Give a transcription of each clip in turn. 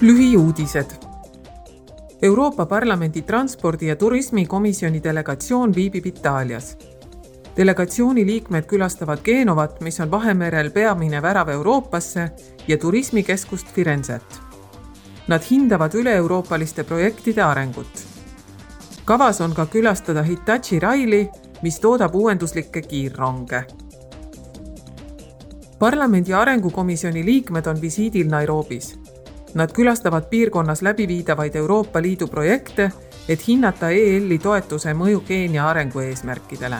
lühiuudised. Euroopa Parlamendi transpordi- ja turismikomisjoni delegatsioon viibib Itaalias. delegatsiooni liikmed külastavad Genovat, mis on Vahemerel peamine värav Euroopasse ja turismikeskust Firenzet. Nad hindavad üle-euroopaliste projektide arengut. kavas on ka külastada Hitachi Raili, mis toodab uuenduslikke kiirronge parlamendi arengukomisjoni liikmed on visiidil Nairobis Nad külastavad piirkonnas läbiviidavaid Euroopa Liidu projekte, et hinnata EL-i toetuse mõju Keenia arengu eesmärkidele.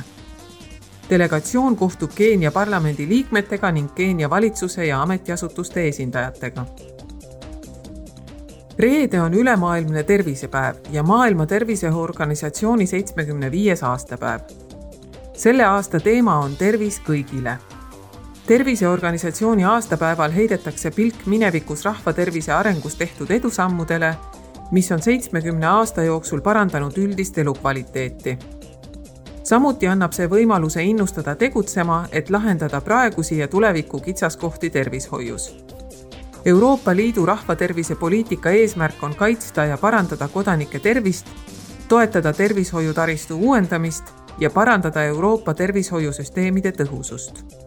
delegatsioon kohtub Keenia parlamendi liikmetega ning Keenia valitsuse ja ametiasutuste esindajatega. reede on ülemaailmne tervisepäev ja Maailma Terviseorganisatsiooni seitsmekümne viies aastapäev. selle aasta teema on tervis kõigile terviseorganisatsiooni aastapäeval heidetakse pilk minevikus rahvatervise arengus tehtud edusammudele, mis on seitsmekümne aasta jooksul parandanud üldist elukvaliteeti. samuti annab see võimaluse innustada tegutsema, et lahendada praegusi ja tuleviku kitsaskohti tervishoius. Euroopa Liidu rahvatervise poliitika eesmärk on kaitsta ja parandada kodanike tervist, toetada tervishoiutaristu uuendamist ja parandada Euroopa tervishoiusüsteemide tõhusust